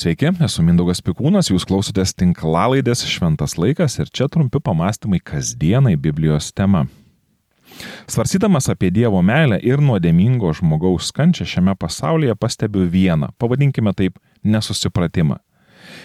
Sveiki, esu Mindaugas Pikūnas, jūs klausotės tinklalaidės Šventas laikas ir čia trumpi pamastymai kasdienai Biblijos tema. Svarsydamas apie Dievo meilę ir nuodėmingo žmogaus kančią šiame pasaulyje pastebiu vieną, pavadinkime taip, nesusipratimą.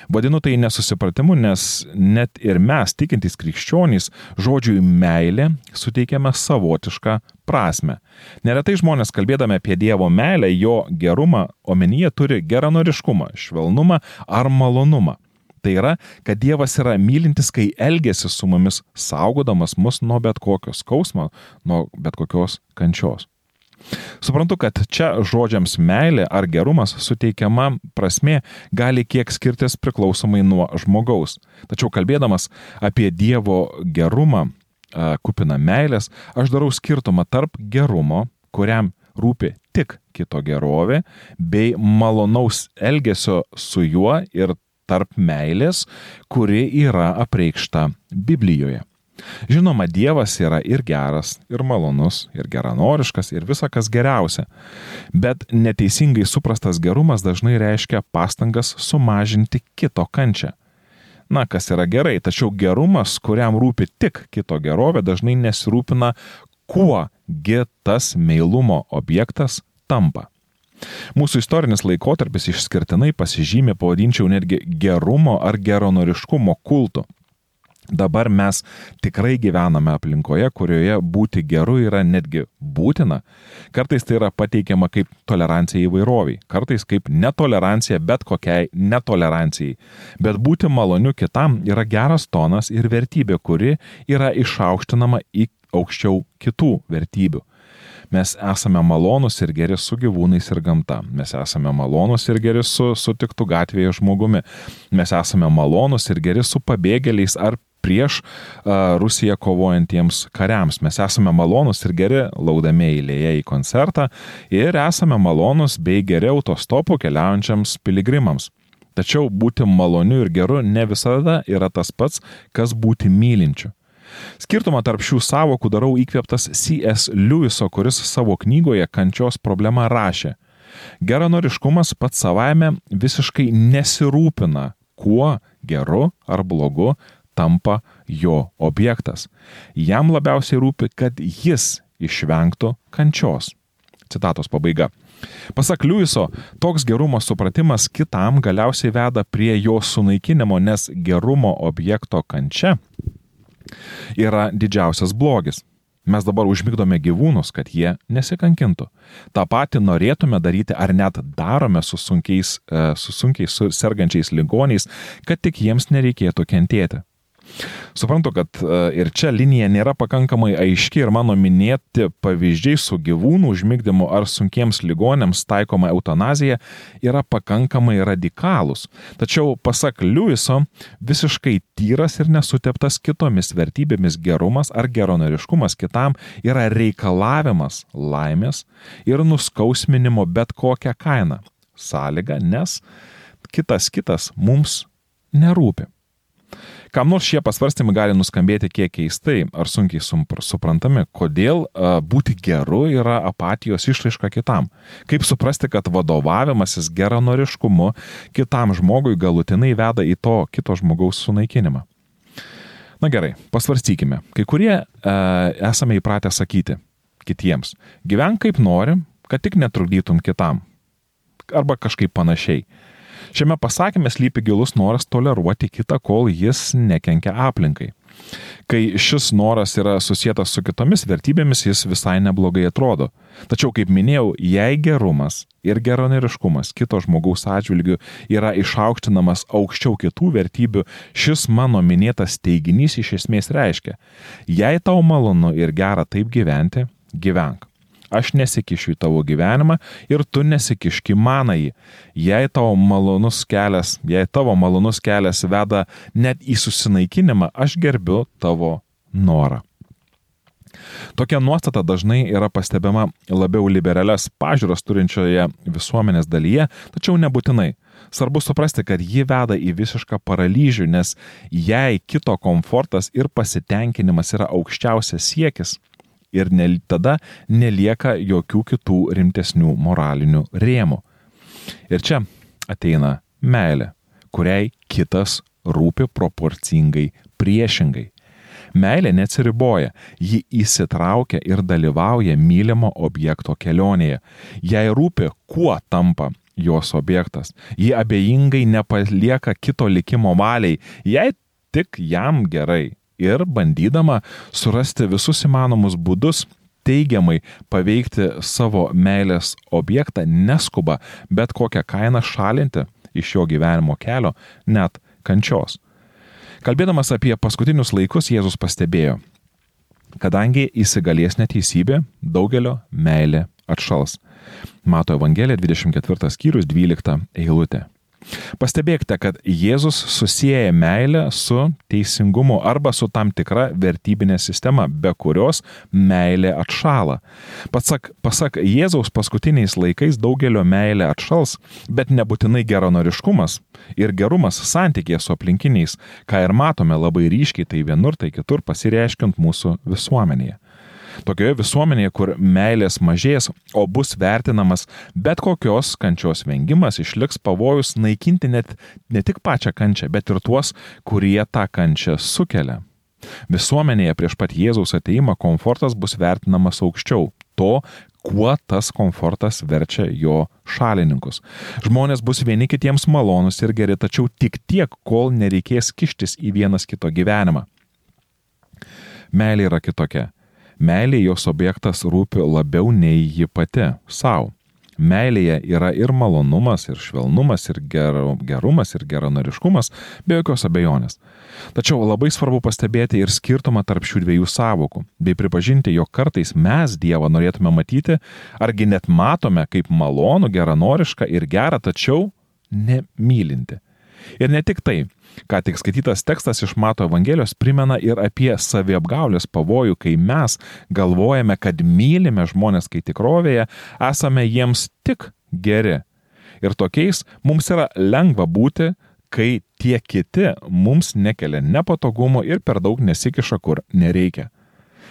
Vadinu tai nesusipratimu, nes net ir mes, tikintys krikščionys, žodžiui meilė suteikiame savotišką prasme. Neretai žmonės kalbėdami apie Dievo meilę, jo gerumą, omenyje turi geranoriškumą, švelnumą ar malonumą. Tai yra, kad Dievas yra mylintis, kai elgesi su mumis, saugodamas mus nuo bet kokio skausmo, nuo bet kokios kančios. Suprantu, kad čia žodžiams meilė ar gerumas suteikiama prasme gali kiek skirtis priklausomai nuo žmogaus. Tačiau kalbėdamas apie Dievo gerumą, kupiną meilės, aš darau skirtumą tarp gerumo, kuriam rūpi tik kito gerovė, bei malonaus elgesio su juo ir tarp meilės, kuri yra apreikšta Biblijoje. Žinoma, Dievas yra ir geras, ir malonus, ir geranoriškas, ir visa kas geriausia. Bet neteisingai suprastas gerumas dažnai reiškia pastangas sumažinti kito kančią. Na, kas yra gerai, tačiau gerumas, kuriam rūpi tik kito gerovė, dažnai nesirūpina, kuogi tas meilumo objektas tampa. Mūsų istorinis laikotarpis išskirtinai pasižymė, pavadinčiau netgi gerumo ar geronoriškumo kultu. Dabar mes tikrai gyvename aplinkoje, kurioje būti geru yra netgi būtina. Kartais tai yra pateikiama kaip tolerancija įvairoviai, kartais kaip netolerancija bet kokiai netolerancijai. Bet būti maloniu kitam yra geras tonas ir vertybė, kuri yra išaukštinama į aukščiau kitų vertybių. Mes esame malonus ir geri su gyvūnais ir gamta. Mes esame malonus ir geri su sutiktų gatvėje žmogumi. Mes esame malonus ir geri su pabėgėliais ar prieš Rusiją kovojantiems kariams. Mes esame malonus ir geri laudami eilėje į koncertą ir esame malonus bei geri autostopu keliaujančiams piligrimams. Tačiau būti maloniu ir geru ne visada yra tas pats, kas būti mylinčiu. Skirtumą tarp šių savokų darau įkvėptas C.S. Lewiso, kuris savo knygoje kančios problemą rašė. Geranoriškumas pats savaime visiškai nesirūpina, kuo geru ar blogu tampa jo objektas. Jam labiausiai rūpi, kad jis išvengtų kančios. Citatos pabaiga. Pasak Liujiso, toks gerumo supratimas kitam galiausiai veda prie jo sunaikinimo, nes gerumo objekto kančia yra didžiausias blogis. Mes dabar užmigdome gyvūnus, kad jie nesikankintų. Ta pati norėtume daryti ar net darome su sunkiais, e, su sunkiai sergančiais ligoniais, kad tik jiems nereikėtų kentėti. Suprantu, kad e, ir čia linija nėra pakankamai aiški ir mano minėti pavyzdžiai su gyvūnų užmigdymu ar sunkiems ligonėms taikoma eutanazija yra pakankamai radikalūs. Tačiau, pasak Liujiso, visiškai tyras ir nesuteptas kitomis vertybėmis gerumas ar geronoriškumas kitam yra reikalavimas laimės ir nuskausminimo bet kokią kainą. Sąlyga, nes kitas kitas mums nerūpi. Kam nors šie pasvarstymai gali nuskambėti kiek keistai ar sunkiai suprantami, kodėl būti geru yra apatijos išraiška kitam. Kaip suprasti, kad vadovavimasis geranoriškumu kitam žmogui galutinai veda į to kito žmogaus sunaikinimą. Na gerai, pasvarstykime. Kai kurie e, esame įpratę sakyti kitiems, gyvenk kaip nori, kad tik netrukdytum kitam. Arba kažkaip panašiai. Šiame pasakymė slypi gilus noras toleruoti kitą, kol jis nekenkia aplinkai. Kai šis noras yra susijęs su kitomis vertybėmis, jis visai neblogai atrodo. Tačiau, kaip minėjau, jei gerumas ir geroneriškumas kito žmogaus atžvilgių yra išaukštinamas aukščiau kitų vertybių, šis mano minėtas teiginys iš esmės reiškia, jei tau malonu ir gera taip gyventi, gyvenk. Aš nesikišiu į tavo gyvenimą ir tu nesikiški manai. Jei tavo malonus kelias, jei tavo malonus kelias veda net į susinaikinimą, aš gerbiu tavo norą. Tokia nuostata dažnai yra pastebima labiau liberales pažiūros turinčioje visuomenės dalyje, tačiau nebūtinai. Svarbu suprasti, kad ji veda į visišką paralyžių, nes jei kito komfortas ir pasitenkinimas yra aukščiausias siekis, ir ne, tada nelieka jokių kitų rimtesnių moralinių rėmų. Ir čia ateina meilė, kuriai kitas rūpi proporcingai priešingai. Meilė neatsiriboja, ji įsitraukia ir dalyvauja mylimo objekto kelionėje. Jai rūpi, kuo tampa jos objektas. Ji abejingai nepalieka kito likimo valiai, jei tik jam gerai. Ir bandydama surasti visus įmanomus būdus teigiamai paveikti savo meilės objektą, neskuba bet kokią kainą šalinti iš jo gyvenimo kelio, net kančios. Kalbėdamas apie paskutinius laikus, Jėzus pastebėjo, kadangi įsigalės neteisybė, daugelio meilė atšals. Mato Evangelija 24 skyrius 12 eilutė. Pastebėkite, kad Jėzus susiję meilę su teisingumu arba su tam tikra vertybinė sistema, be kurios meilė atšala. Pasak, pasak Jėzaus paskutiniais laikais daugelio meilė atšals, bet nebūtinai geronoriškumas ir gerumas santykėje su aplinkiniais, ką ir matome labai ryškiai tai vienur, tai kitur pasireiškint mūsų visuomenėje. Tokioje visuomenėje, kur meilės mažės, o bus vertinamas bet kokios kančios vengimas, išliks pavojus naikinti net ne tik pačią kančią, bet ir tuos, kurie tą kančią sukelia. Visuomenėje prieš pat Jėzaus ateimą komfortas bus vertinamas aukščiau to, kuo tas komfortas verčia jo šalininkus. Žmonės bus vieni kitiems malonus ir geri, tačiau tik tiek, kol nereikės kištis į vienas kito gyvenimą. Meilė yra kitokia. Meilė jos objektas rūpi labiau nei ji pati savo. Meilėje yra ir malonumas, ir švelnumas, ir gerumas, ir geranoriškumas, be jokios abejonės. Tačiau labai svarbu pastebėti ir skirtumą tarp šių dviejų savokų, bei pripažinti, jog kartais mes Dievą norėtume matyti, argi net matome kaip malonų, geranorišką ir gerą, tačiau nemylinti. Ir ne tik tai, ką tik skaitytas tekstas iš Mato Evangelijos primena ir apie saviapgaulės pavojų, kai mes galvojame, kad mylime žmonės, kai tikrovėje esame jiems tik geri. Ir tokiais mums yra lengva būti, kai tie kiti mums nekelia nepatogumo ir per daug nesikiša, kur nereikia.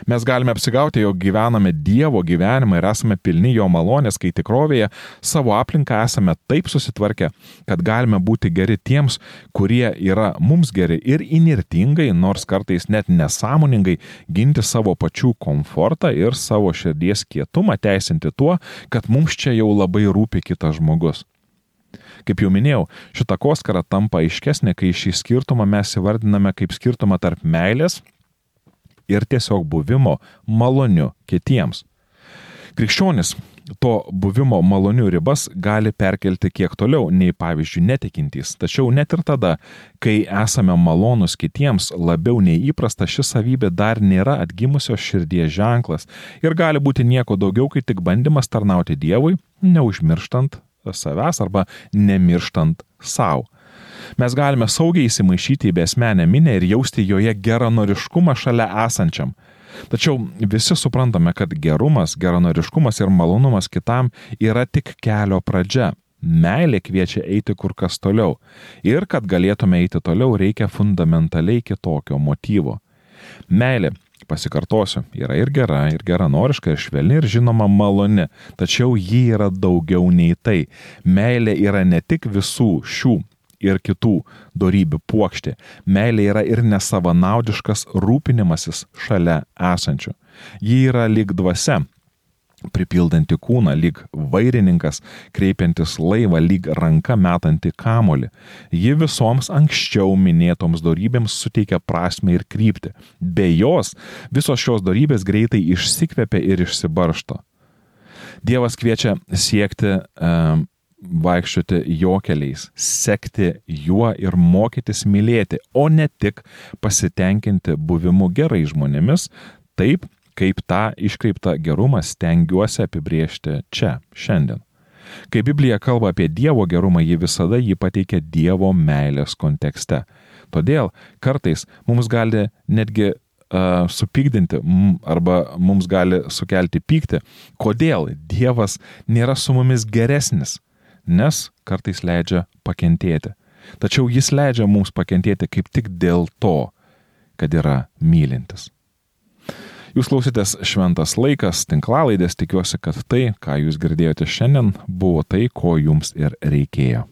Mes galime apsigauti, jog gyvename Dievo gyvenimą ir esame pilni jo malonės, kai tikrovėje savo aplinką esame taip susitvarkę, kad galime būti geri tiems, kurie yra mums geri ir inirtingai, nors kartais net nesąmoningai ginti savo pačių komfortą ir savo širdies kietumą teisinti tuo, kad mums čia jau labai rūpi kitas žmogus. Kaip jau minėjau, šita koskara tampa aiškesnė, kai šį skirtumą mes įvardiname kaip skirtumą tarp meilės ir tiesiog buvimo maloniu kitiems. Krikščionis to buvimo malonių ribas gali perkelti kiek toliau nei pavyzdžiui netikintys. Tačiau net ir tada, kai esame malonus kitiems, labiau nei įprasta ši savybė dar nėra atgimusios širdies ženklas ir gali būti nieko daugiau, kai tik bandymas tarnauti Dievui, neužmirštant savęs arba nemirštant savo. Mes galime saugiai įsimaišyti į besmenę minę ir jausti joje geranoriškumą šalia esančiam. Tačiau visi suprantame, kad gerumas, geranoriškumas ir malonumas kitam yra tik kelio pradžia. Meilė kviečia eiti kur kas toliau. Ir kad galėtume eiti toliau, reikia fundamentaliai kitokio motyvo. Meilė pasikartosiu, yra ir gera, ir geranoriška, ir švelni, ir žinoma maloni, tačiau ji yra daugiau nei tai. Meilė yra ne tik visų šių ir kitų darybių puokštė. Meilė yra ir nesavanaudiškas rūpinimasis šalia esančių. Ji yra lyg dvasia, pripildanti kūną, lyg vairininkas, kreipiantis laivą, lyg ranka metanti kamolį. Ji visoms anksčiau minėtoms darybėms suteikia prasme ir kryptį. Be jos visos šios darybės greitai išsikvepia ir išsibaršto. Dievas kviečia siekti um, vaikščioti jo keliais, sekti juo ir mokytis mylėti, o ne tik pasitenkinti buvimu gerai žmonėmis, taip kaip tą iškreiptą gerumą stengiuosi apibriežti čia, šiandien. Kai Biblija kalba apie Dievo gerumą, ji visada jį pateikia Dievo meilės kontekste. Todėl kartais mums gali netgi uh, supykdinti arba mums gali sukelti pyktį, kodėl Dievas nėra su mumis geresnis nes kartais leidžia pakentėti. Tačiau jis leidžia mums pakentėti kaip tik dėl to, kad yra mylintis. Jūs klausytės šventas laikas, tinklalaidės, tikiuosi, kad tai, ką jūs girdėjote šiandien, buvo tai, ko jums ir reikėjo.